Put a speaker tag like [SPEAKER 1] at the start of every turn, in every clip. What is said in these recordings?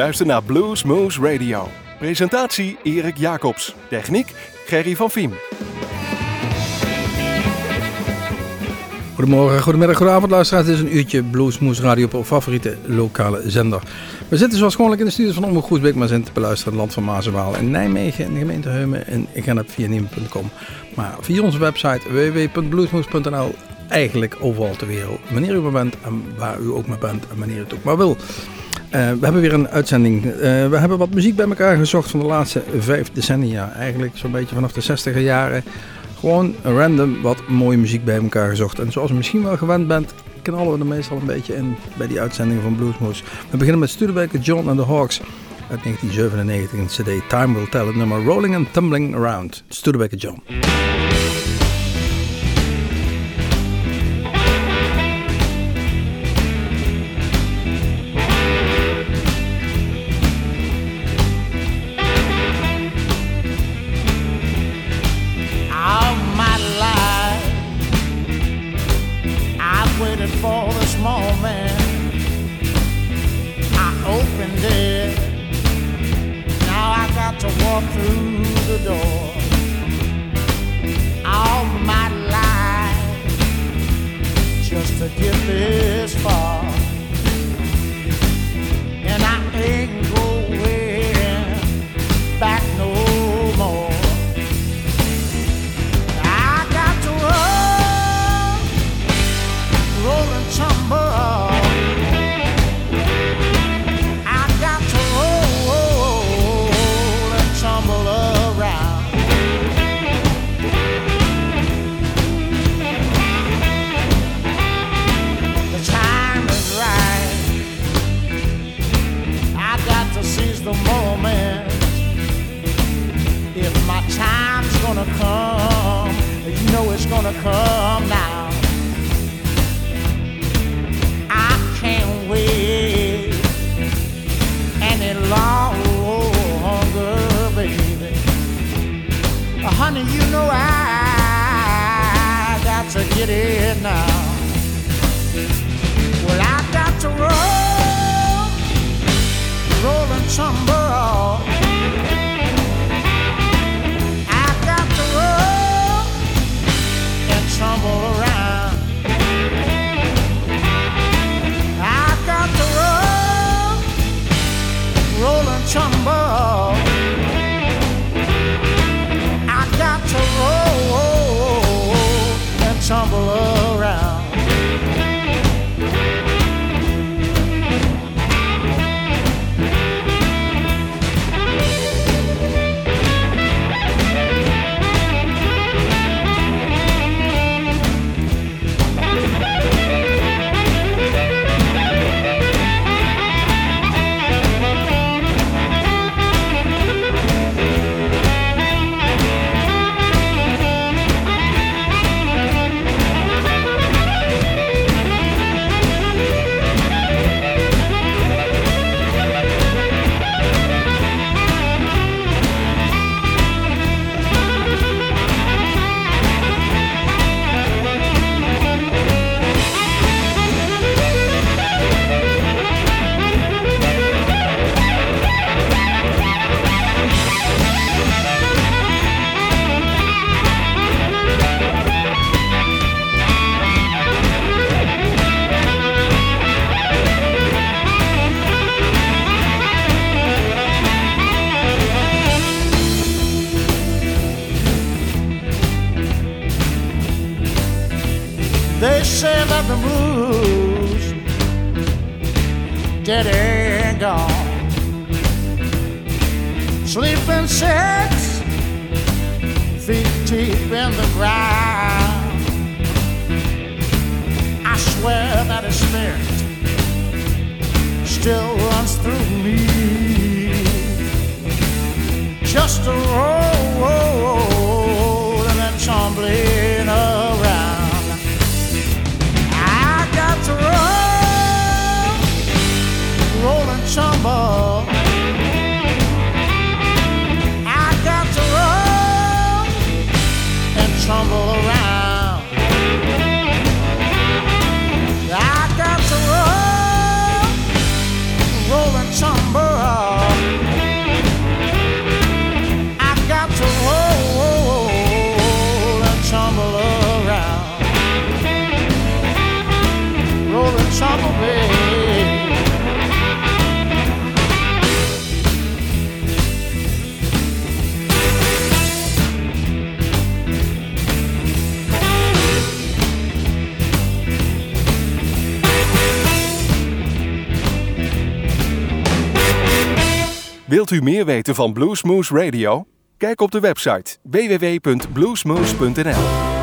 [SPEAKER 1] Luister naar Blues Moose Radio. Presentatie Erik Jacobs. Techniek Gerry van Viem.
[SPEAKER 2] Goedemorgen, goedemiddag, goedenavond luisteraars. Dit is een uurtje Moose Radio op favoriete lokale zender. We zitten zoals gewoonlijk in de studios van Omroep Groesbeek, maar zijn te beluisteren in het land van Maas en Waal in Nijmegen, in de gemeente Heumen en op via nieuw.com. Maar via onze website www.bluesmoose.nl eigenlijk overal ter wereld. Wanneer u maar bent en waar u ook maar bent en wanneer u het ook maar wil. Eh, we hebben weer een uitzending. Eh, we hebben wat muziek bij elkaar gezocht van de laatste vijf decennia. Eigenlijk zo'n beetje vanaf de 60 jaren. Gewoon random wat mooie muziek bij elkaar gezocht. En zoals je misschien wel gewend bent, knallen we er meestal een beetje in bij die uitzendingen van Bluesmoes. We beginnen met Studebaker John and the Hawks uit 1997 in CD Time Will Tell het nummer Rolling and Tumbling Around. Studebaker John.
[SPEAKER 3] gonna come now. I can't wait any longer, baby. Uh, honey, you know I got to get it now. Well, I got to roll, roll and tumble.
[SPEAKER 4] Wilt u meer weten van Bluesmoose Radio? Kijk op de website
[SPEAKER 2] www.bluesmooth.nl.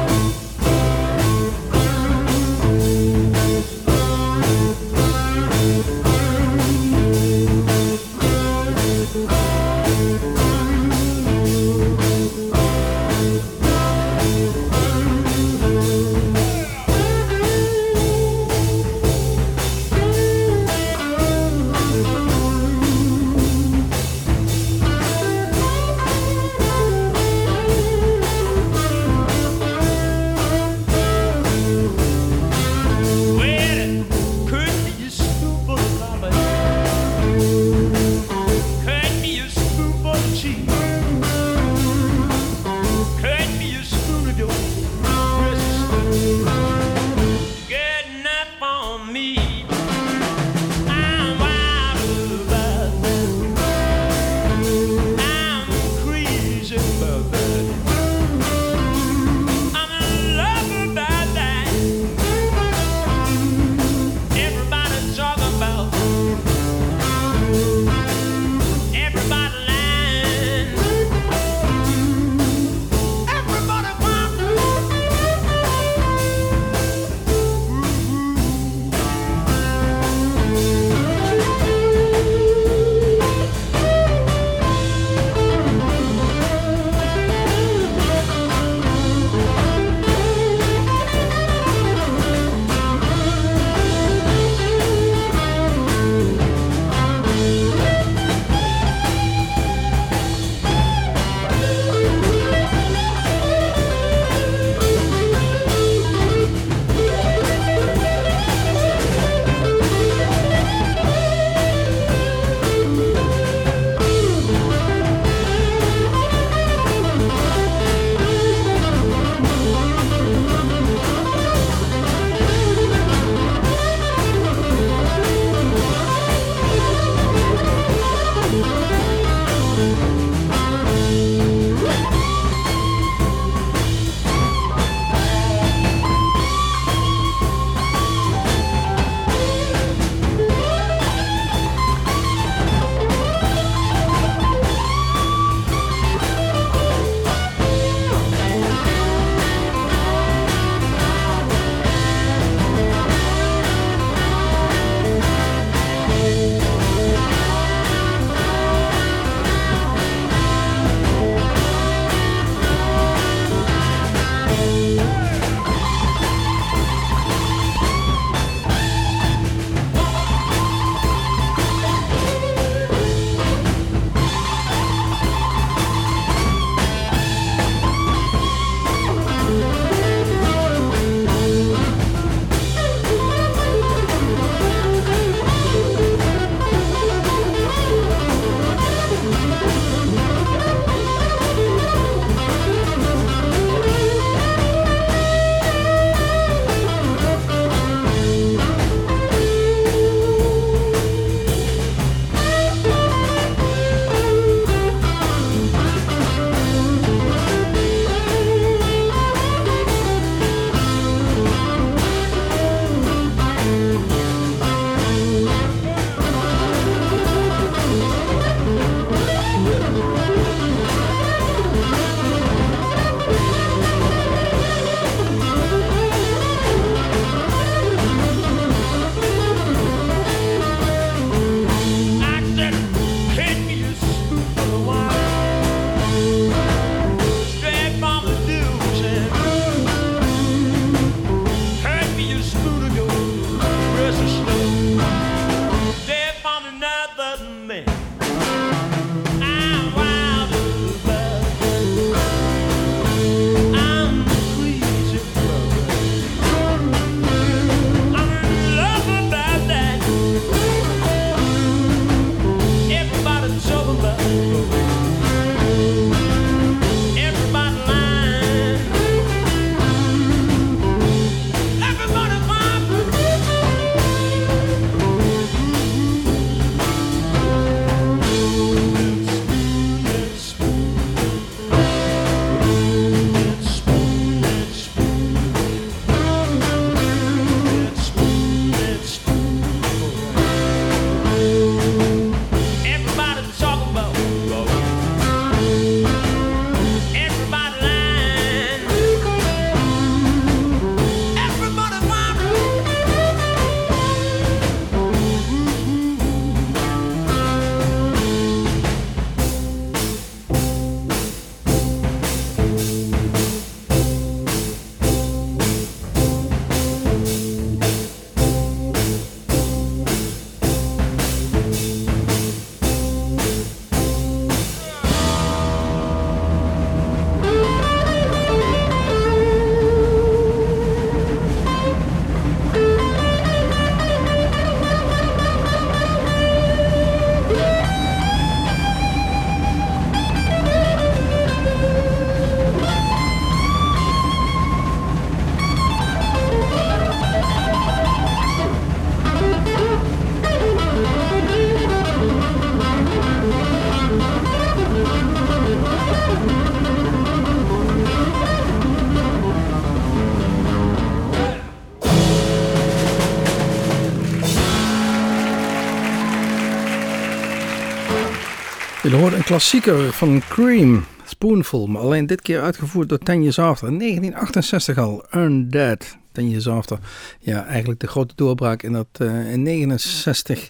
[SPEAKER 2] hoorde een klassieker van Cream, Spoonful, maar alleen dit keer uitgevoerd door Ten Years After. 1968 al, Undead, Ten Years After. Ja, eigenlijk de grote doorbraak in, dat, eh, in 69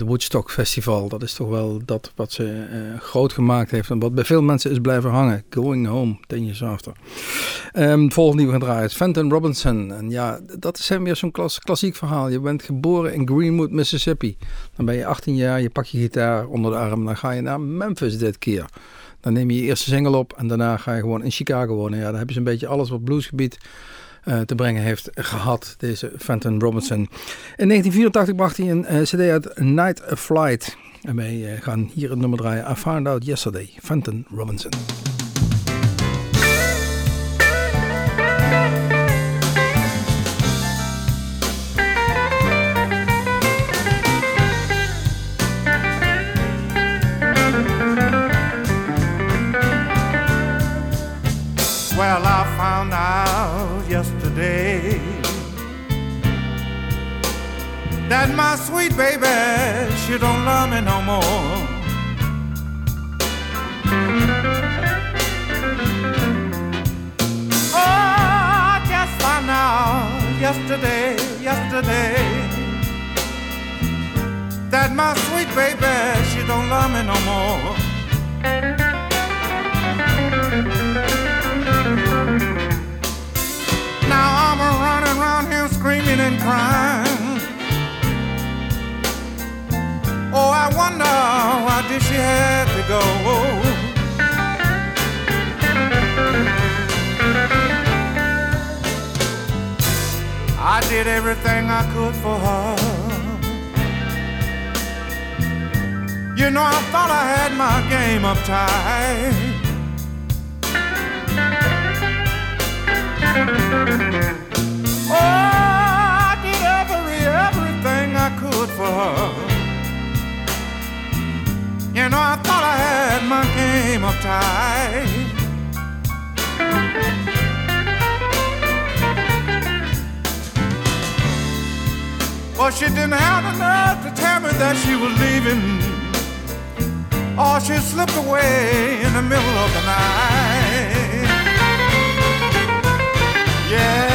[SPEAKER 2] het Woodstock Festival. Dat is toch wel dat wat ze eh, groot gemaakt heeft en wat bij veel mensen is blijven hangen. Going Home, Ten Years After. Ehm, volgende die we gaan draaien is Fenton Robinson. En ja, dat is hem weer zo'n klassiek verhaal. Je bent geboren in Greenwood, Mississippi. Dan ben je 18 jaar, je pak je gitaar onder de arm dan ga je naar Memphis dit keer. Dan neem je je eerste single op en daarna ga je gewoon in Chicago wonen. Ja, dan heb je een beetje alles wat bluesgebied uh, te brengen heeft gehad, deze Fenton Robinson. In 1984 bracht hij een eh, cd uit Night Flight. En wij eh, gaan hier het nummer draaien. I Found Out Yesterday, Fenton Robinson.
[SPEAKER 5] that my sweet baby, she don't love me no more. Oh, just found out yesterday, yesterday, that my sweet baby, she don't love me no more. Now I'm a running around here screaming and crying. Oh, I wonder why did she have to go? I did everything I could for her. You know, I thought I had my game up tight. Oh, I did every, everything I could for her. You know, I thought I had my game up tight. but she didn't have enough to tell me that she was leaving. Or she slipped away in the middle of the night. Yeah.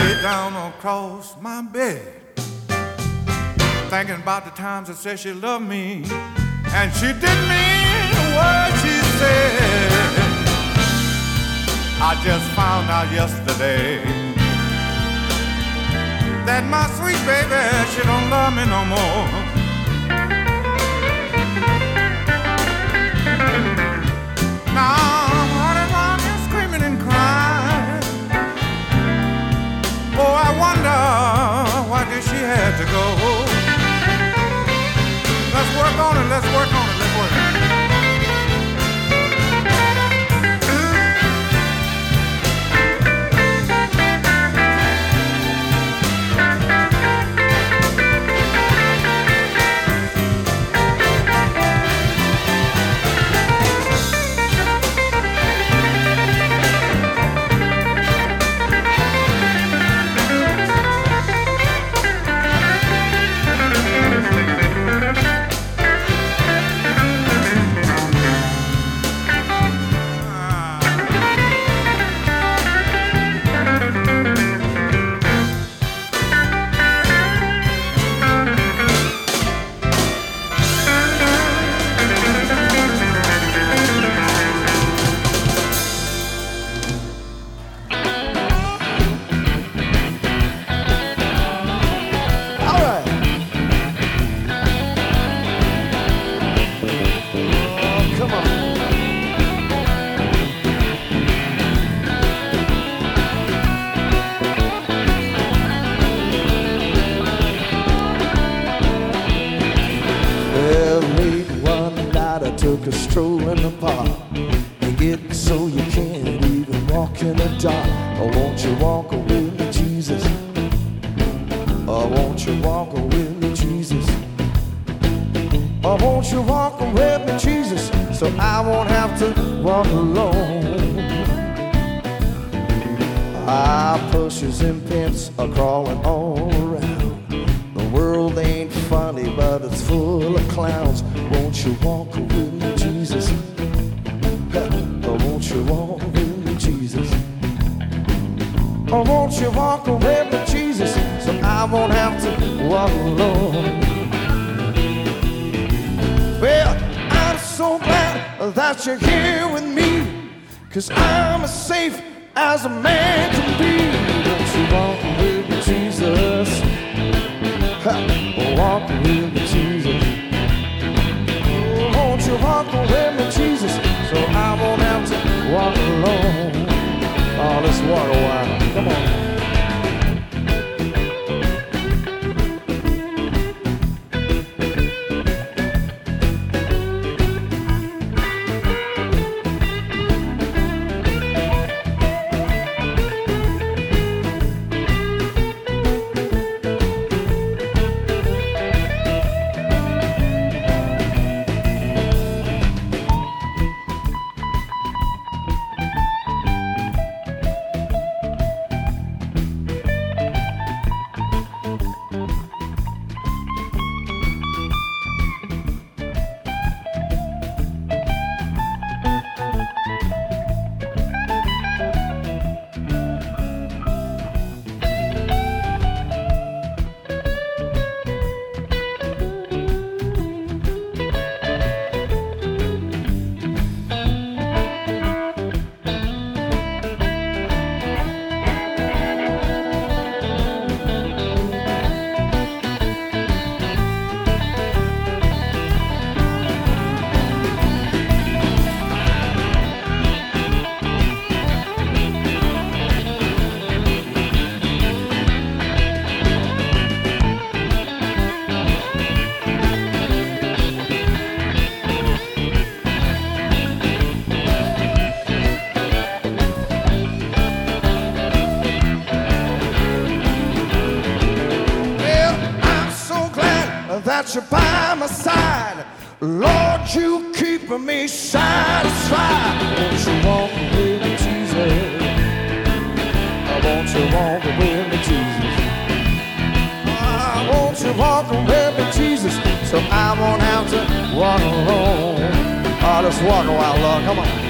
[SPEAKER 5] lay down across my bed, thinking about the times I said she loved me, and she didn't mean what she said. I just found out yesterday that my sweet baby, she don't love me no more. Now why did she have to go. Let's work on it, let's work
[SPEAKER 6] stroll in the park. You get so you can't even walk in the dark. Oh, won't you walk with Jesus? Oh, won't you walk away with Jesus? Oh, won't you walk away with Jesus, so I won't have to walk alone. Ah, pushers and pimps are crawling all around. The world ain't funny, but it's full of clowns. Won't you walk with me, Jesus? Won't you walk with me, Jesus? Oh, won't you walk with me, Jesus? So I won't have to walk alone. Well, I'm so glad that you're here with me, cause I'm as safe as a man can be. Won't you walk with me, Jesus? Walk with me, Jesus. all alone. Oh, let's war a while. Come on. Lord, you keep me satisfied. Won't you walk away to Jesus? Won't you walk away to Jesus? Won't you walk away with Jesus so I won't have to walk alone? Oh, let's walk a while, Lord. Come on.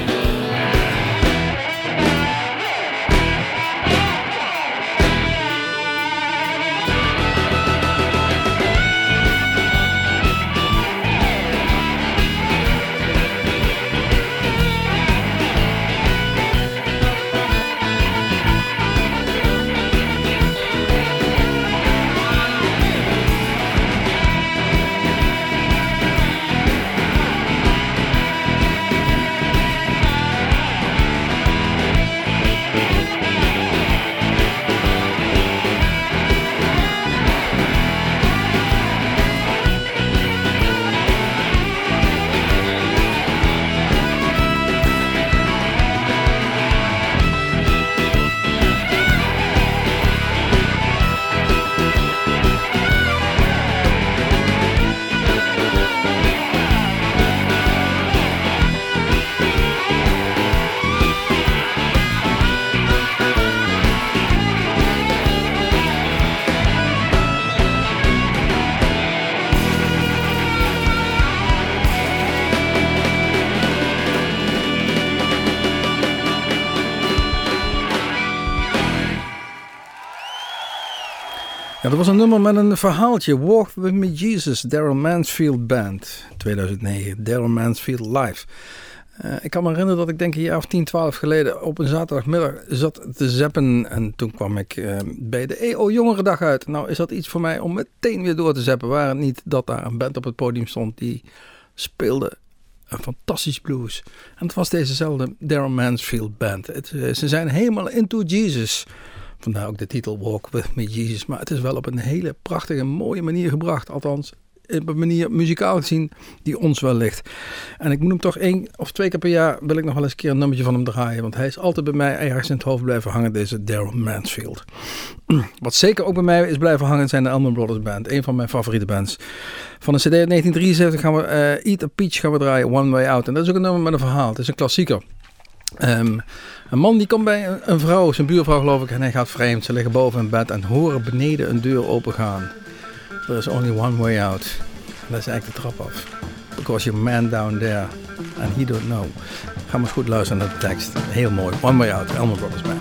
[SPEAKER 2] een nummer met een verhaaltje. Walk With Me Jesus, Daryl Mansfield Band, 2009. Daryl Mansfield Live. Eh, ik kan me herinneren dat ik denk een jaar of 10, 12 geleden op een zaterdagmiddag zat te zappen. En toen kwam ik uh, bij de EO Jongerendag uit. Nou is dat iets voor mij om meteen weer door te zappen. Waar het niet dat daar een band op het podium stond die speelde een fantastisch blues. En het was dezezelfde Daryl Mansfield Band. Het, eh, ze zijn helemaal into Jesus. Vandaar ook de titel Walk with Me Jesus. Maar het is wel op een hele prachtige, mooie manier gebracht. Althans, op een manier muzikaal gezien die ons wel ligt. En ik moet hem toch één of twee keer per jaar wil ik nog wel eens een keer een nummertje van hem draaien. Want hij is altijd bij mij ergens in het hoofd blijven hangen, deze Daryl Mansfield. Wat zeker ook bij mij is blijven hangen zijn de Elman Brothers Band. Een van mijn favoriete bands. Van een cd uit 1973 gaan we eh, Eat a Peach gaan we draaien, One Way Out. En dat is ook een nummer met een verhaal. Het is een klassieker. Um, een man die komt bij een vrouw, zijn buurvrouw geloof ik, en hij gaat vreemd. Ze liggen boven in bed en horen beneden een deur opengaan. There is only one way out. Dat is eigenlijk de trap af. Because your man down there and he don't know. Ga maar goed luisteren naar de tekst. Heel mooi. One way out, Elmer Brothers Man.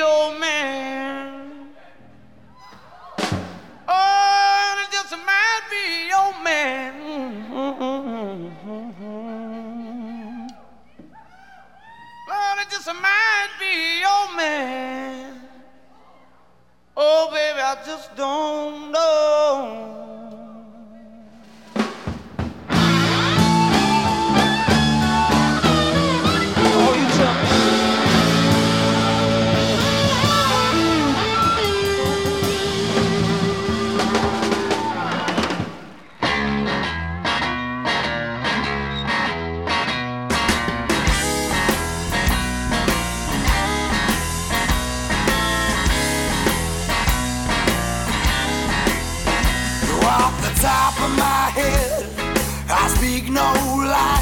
[SPEAKER 7] old man. Oh, and it just might
[SPEAKER 8] be old man. mm Lord, it just might be old man. Oh, baby, I just don't know. top of
[SPEAKER 9] my head. I speak no
[SPEAKER 4] lies.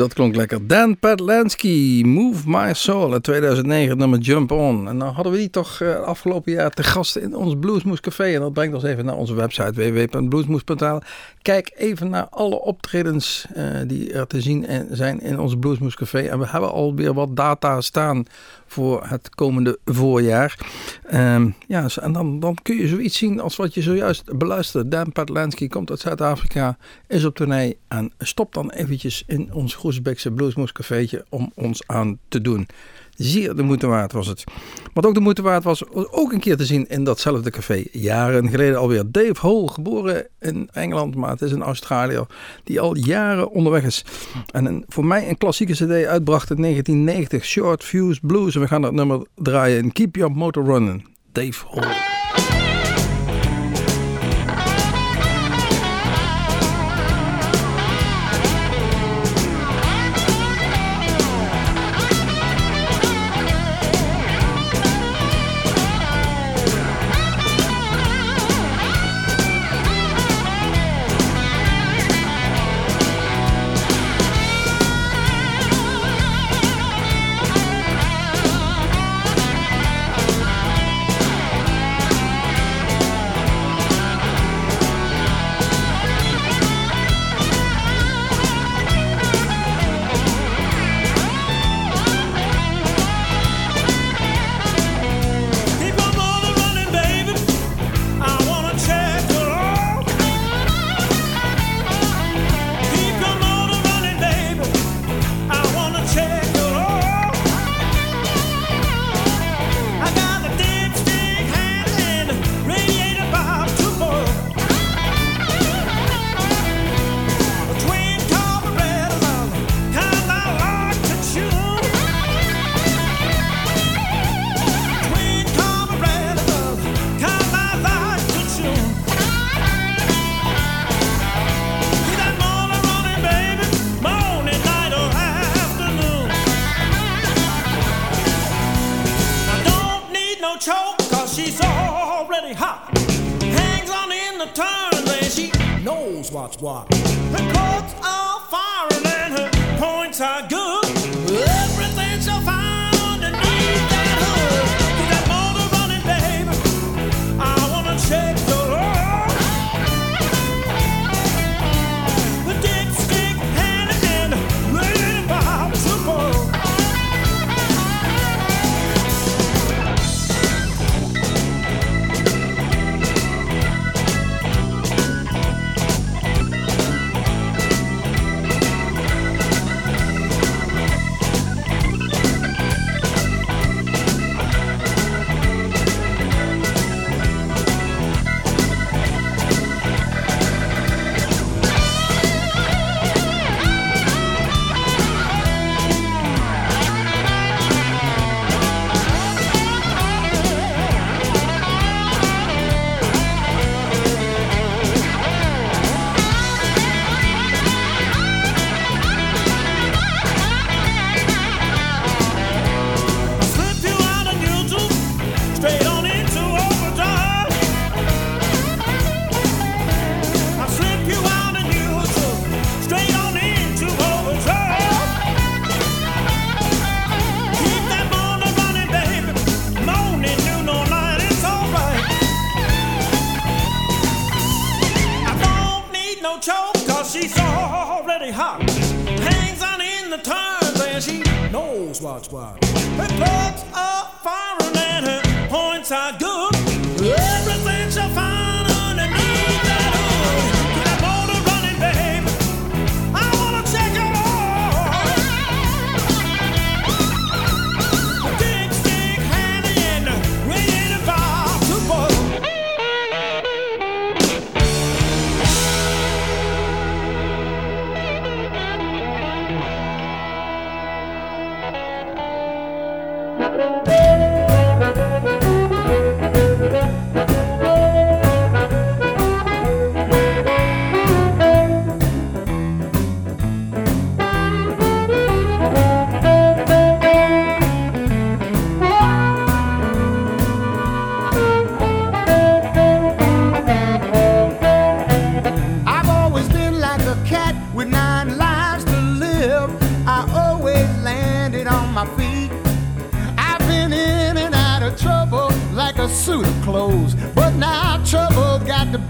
[SPEAKER 4] dat klonk lekker. Dan Patlansky, Move My Soul 2009, nummer Jump On. En nou hadden we die toch eh, afgelopen jaar te gast in ons Bluesmoes Café. En dat brengt ons even naar onze website www.bluesmoes.nl. Kijk even naar alle optredens eh, die er te zien zijn in ons Bluesmoes Café. En we hebben alweer wat data staan voor het komende voorjaar. Ehm, ja, en dan, dan kun je zoiets zien als wat je zojuist beluisterde. Dan Patlansky komt uit Zuid-Afrika, is op tournee en stopt dan eventjes in ons groep Bluesmoes-cafetje om ons aan te doen. Zeer de moeite waard was het. Wat ook de moeite waard was, was ook een keer te zien in datzelfde café. Jaren geleden alweer. Dave Hall, geboren in Engeland, maar het is een Australiër die al jaren onderweg is. En voor mij een klassieke cd uitbracht in 1990. Short Fuse Blues. En we gaan dat nummer draaien in Keep Your Motor Running. Dave Hole.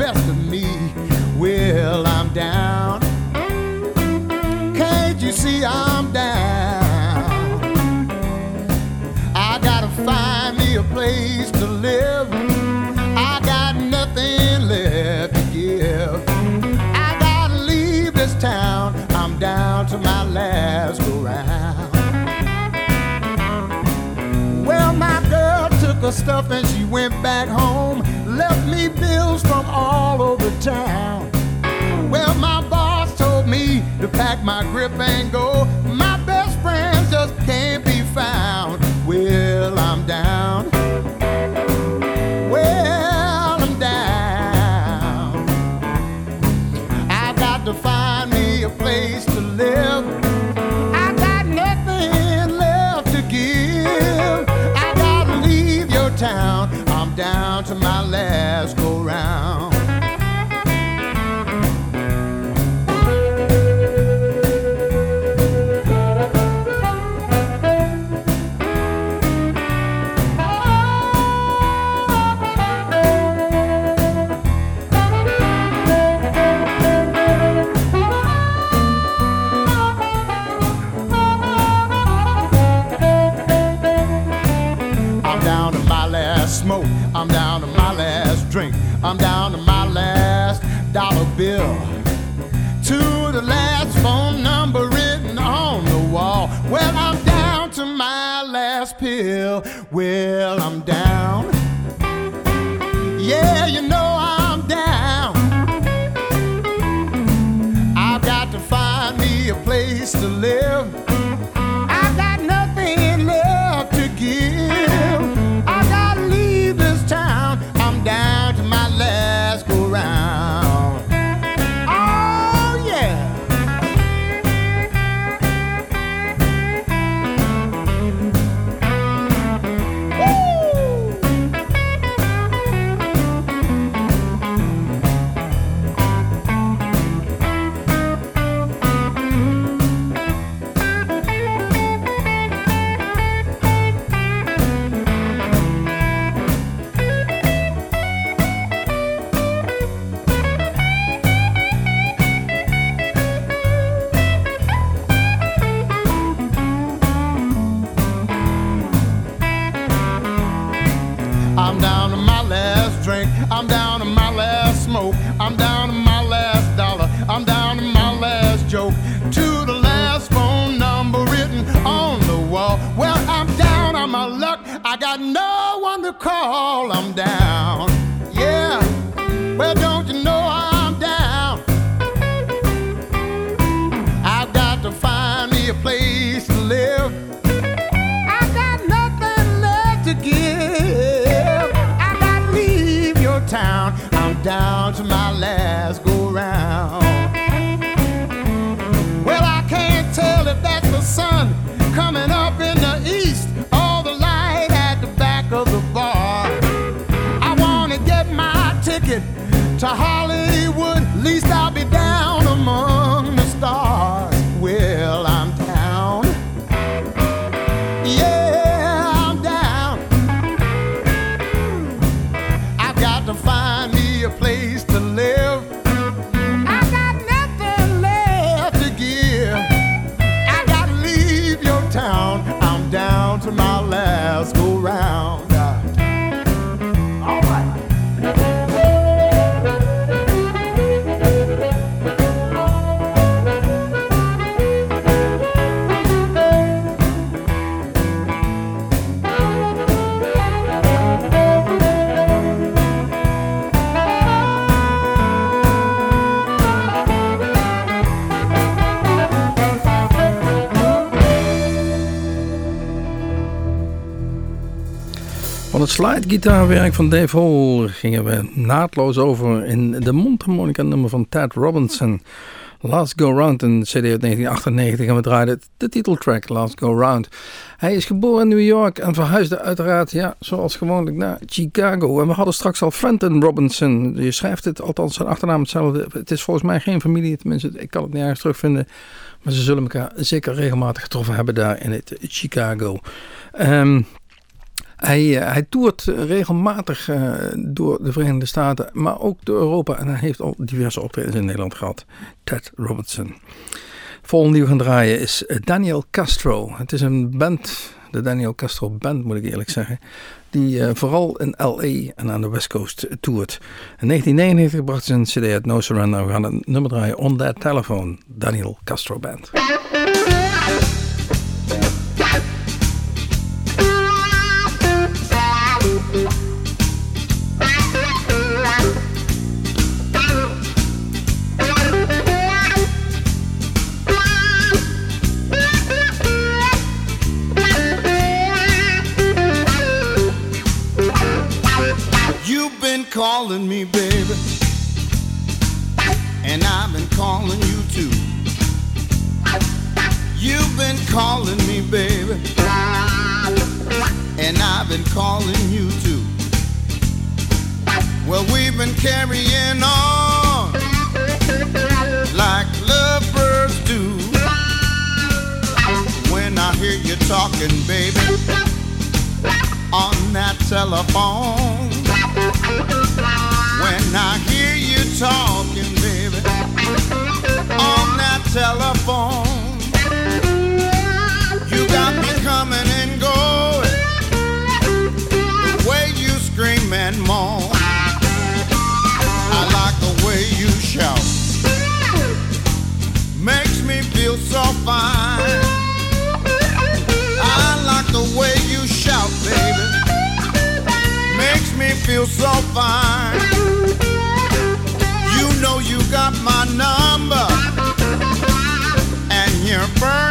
[SPEAKER 3] best of me. Well, I'm down. Can't you see I'm down? I gotta find me a place to live. I got nothing left to give. I gotta leave this town. I'm down to my last go round. Well, my girl took her stuff and she went back home the town. Well, my boss told me to pack my grip and go. My well, I'm down. Yeah, you know I'm down. I've got to find me a place to live. my gitaarwerk
[SPEAKER 2] van Dave Hall gingen we naadloos over in de mondharmonica nummer van Ted Robinson. Last Go Round, een CD uit 1998 en we draaiden de titeltrack Last Go Round. Hij is geboren in New York en verhuisde uiteraard, ja, zoals gewoonlijk, naar Chicago. En we hadden straks al Fenton Robinson. Je schrijft het, althans zijn achternaam hetzelfde. Het is volgens mij geen familie, tenminste, ik kan het nergens terugvinden. Maar ze zullen elkaar zeker regelmatig getroffen hebben daar in het Chicago. Ehm. Hij, eh, hij toert regelmatig eh, door de Verenigde Staten, maar ook door Europa. En hij heeft al diverse optredens in Nederland gehad. Ted Robertson. Volgende die we gaan draaien is eh, Daniel Castro. Het is een band, de Daniel Castro Band moet ik eerlijk zeggen. Die vooral in LA en aan de West Coast toert. In 1999 bracht ze een CD uit No Surrender. We gaan het nummer draaien On That Telephone, Daniel Castro Band.
[SPEAKER 10] calling me, baby. And I've been calling you too. You've been calling me, baby. And I've been calling you too. Well, we've been carrying on like lovers do. When I hear you talking, baby, on that telephone. I hear you talking, baby, on that telephone. You got me coming and going. The way you scream and moan. I like the way you shout. Makes me feel so fine. I like the way you shout, baby. Makes me feel so fine. burn.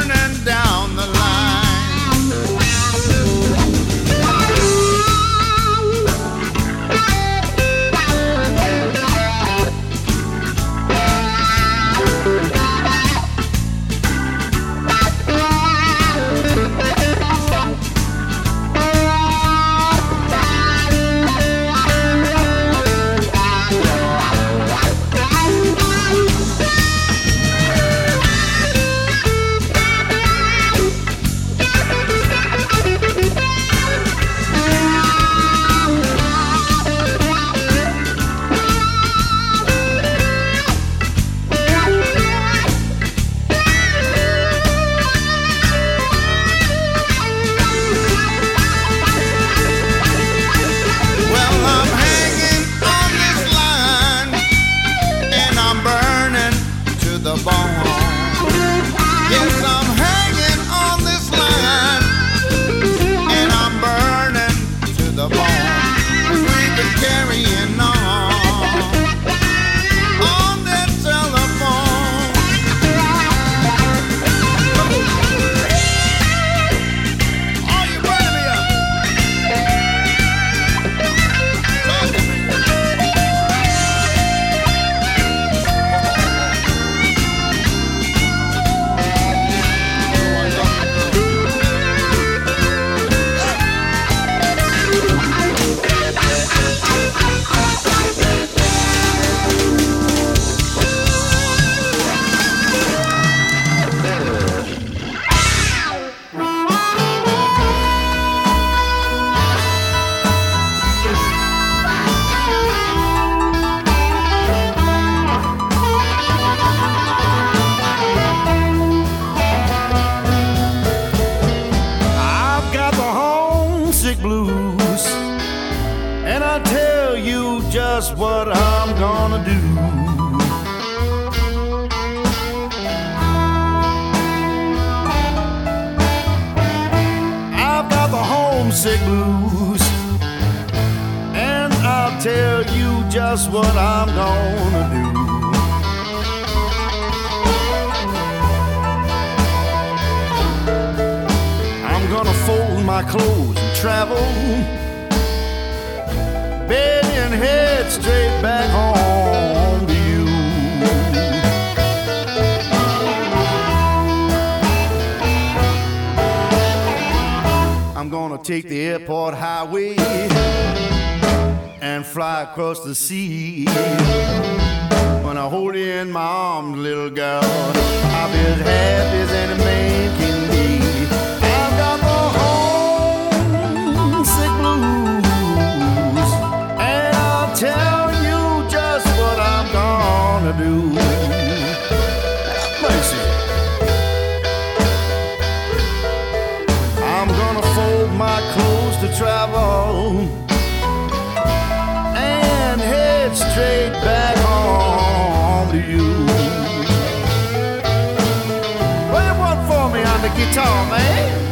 [SPEAKER 10] Sick blues. And I'll tell you just what I'm gonna do. I'm gonna fold my clothes and travel. Bed and head straight back home. gonna take the airport highway and fly across the sea. When I hold you in my arms, little girl, I'll be as happy as any man can be. I've got the homesick blues, and I'll tell you just what I'm gonna do. my clothes to travel and head straight back home to you. Play one for me on the guitar, man.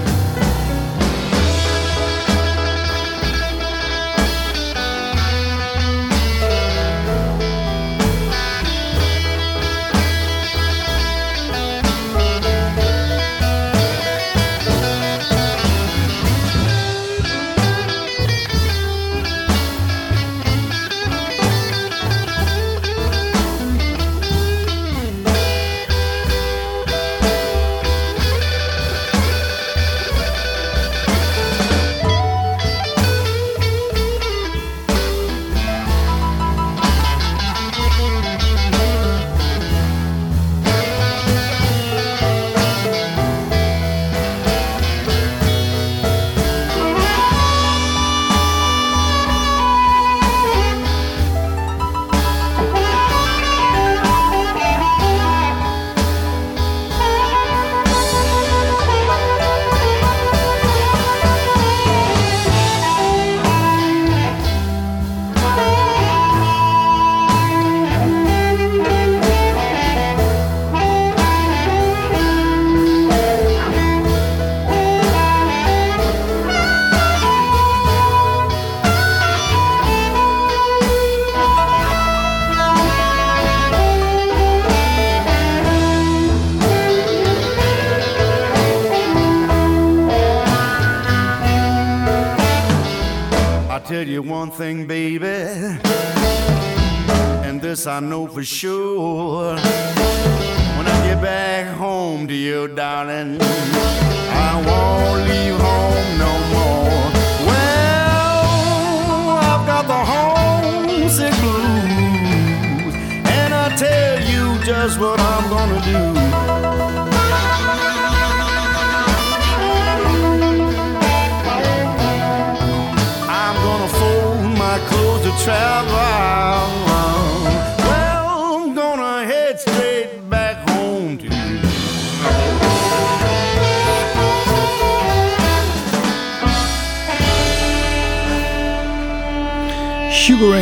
[SPEAKER 10] for sure.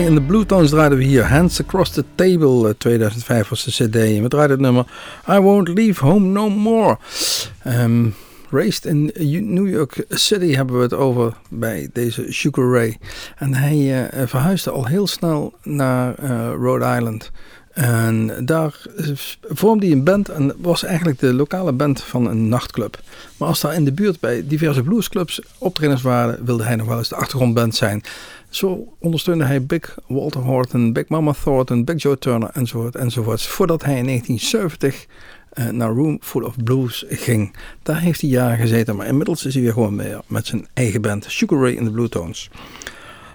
[SPEAKER 2] in de Blue Tones draaiden we hier. Hands Across the Table, 2005 eh, was de cd. En we draaiden het nummer I Won't Leave Home No More. Um, Raised in New York City hebben we het over bij deze Sugar Ray. En hij eh, eh, verhuisde al heel snel naar Rhode Island. En daar vormde hij een band en was eigenlijk de lokale band van een nachtclub. Maar als daar in de buurt bij diverse bluesclubs optredens waren, wilde hij nog wel eens de achtergrondband zijn. Zo ondersteunde hij Big Walter Horton, Big Mama Thornton, Big Joe Turner enzovoort enzovoorts. Voordat hij in 1970 eh, naar Room Full of Blues ging. Daar heeft hij jaren gezeten, maar inmiddels is hij weer gewoon weer met zijn eigen band Sugar Ray in the Blue Tones.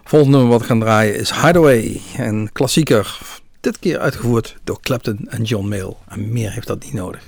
[SPEAKER 2] Volgende nummer wat we gaan draaien is Hideaway, een klassieker. Dit keer uitgevoerd door Clapton en John Mayle. En meer heeft dat niet nodig.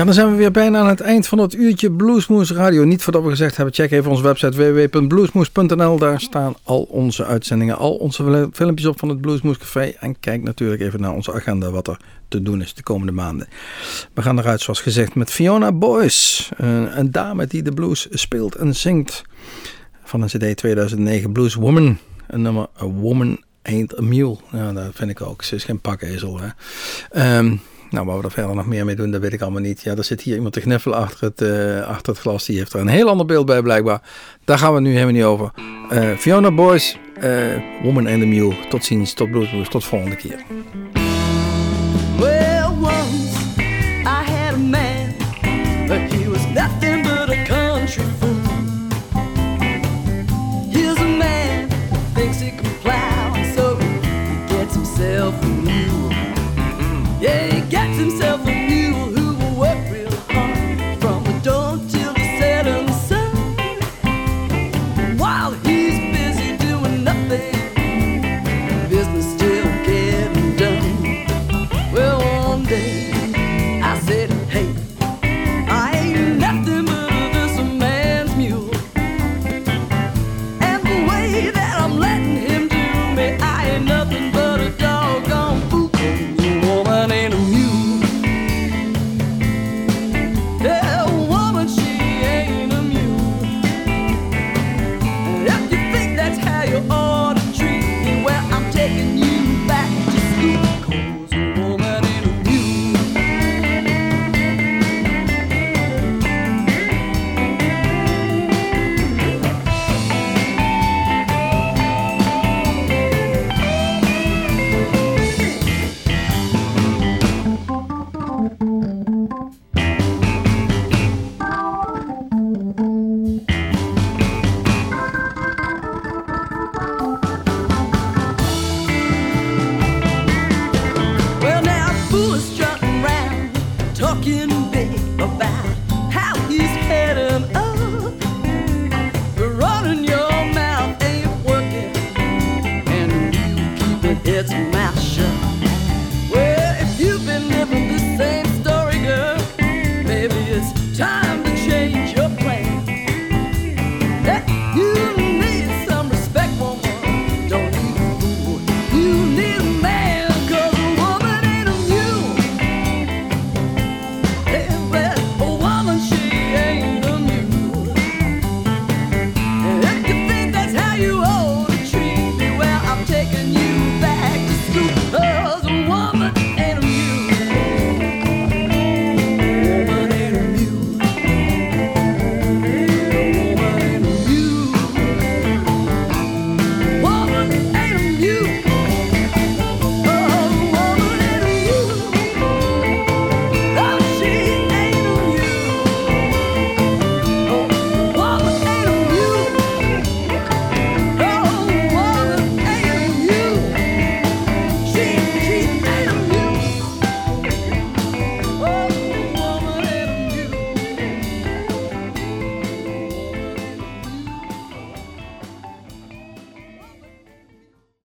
[SPEAKER 11] Ja, dan zijn we weer bijna aan het eind van het uurtje Bluesmoes Radio. Niet voordat we gezegd hebben, check even onze website www.bluesmoes.nl. Daar staan al onze uitzendingen, al onze filmpjes op van het Bluesmoes Café. En kijk natuurlijk even naar onze agenda, wat er te doen is de komende maanden. We gaan eruit, zoals gezegd, met Fiona Boyce. Een, een dame die de blues speelt en zingt. Van een cd 2009, Blues Woman. Een nummer, A Woman Ain't a Mule. Ja, dat vind ik ook. Ze is geen pakkezel. hè. Ehm, nou, waar we er verder nog meer mee doen, dat weet ik allemaal niet. Ja, er zit hier iemand te gniffelen achter het, eh, achter het glas. Die heeft er een heel ander beeld bij, blijkbaar. Daar gaan we nu helemaal niet over. Eh, Fiona Boys, eh, Woman and the Mule. Tot ziens, tot bloedbloes, tot volgende keer.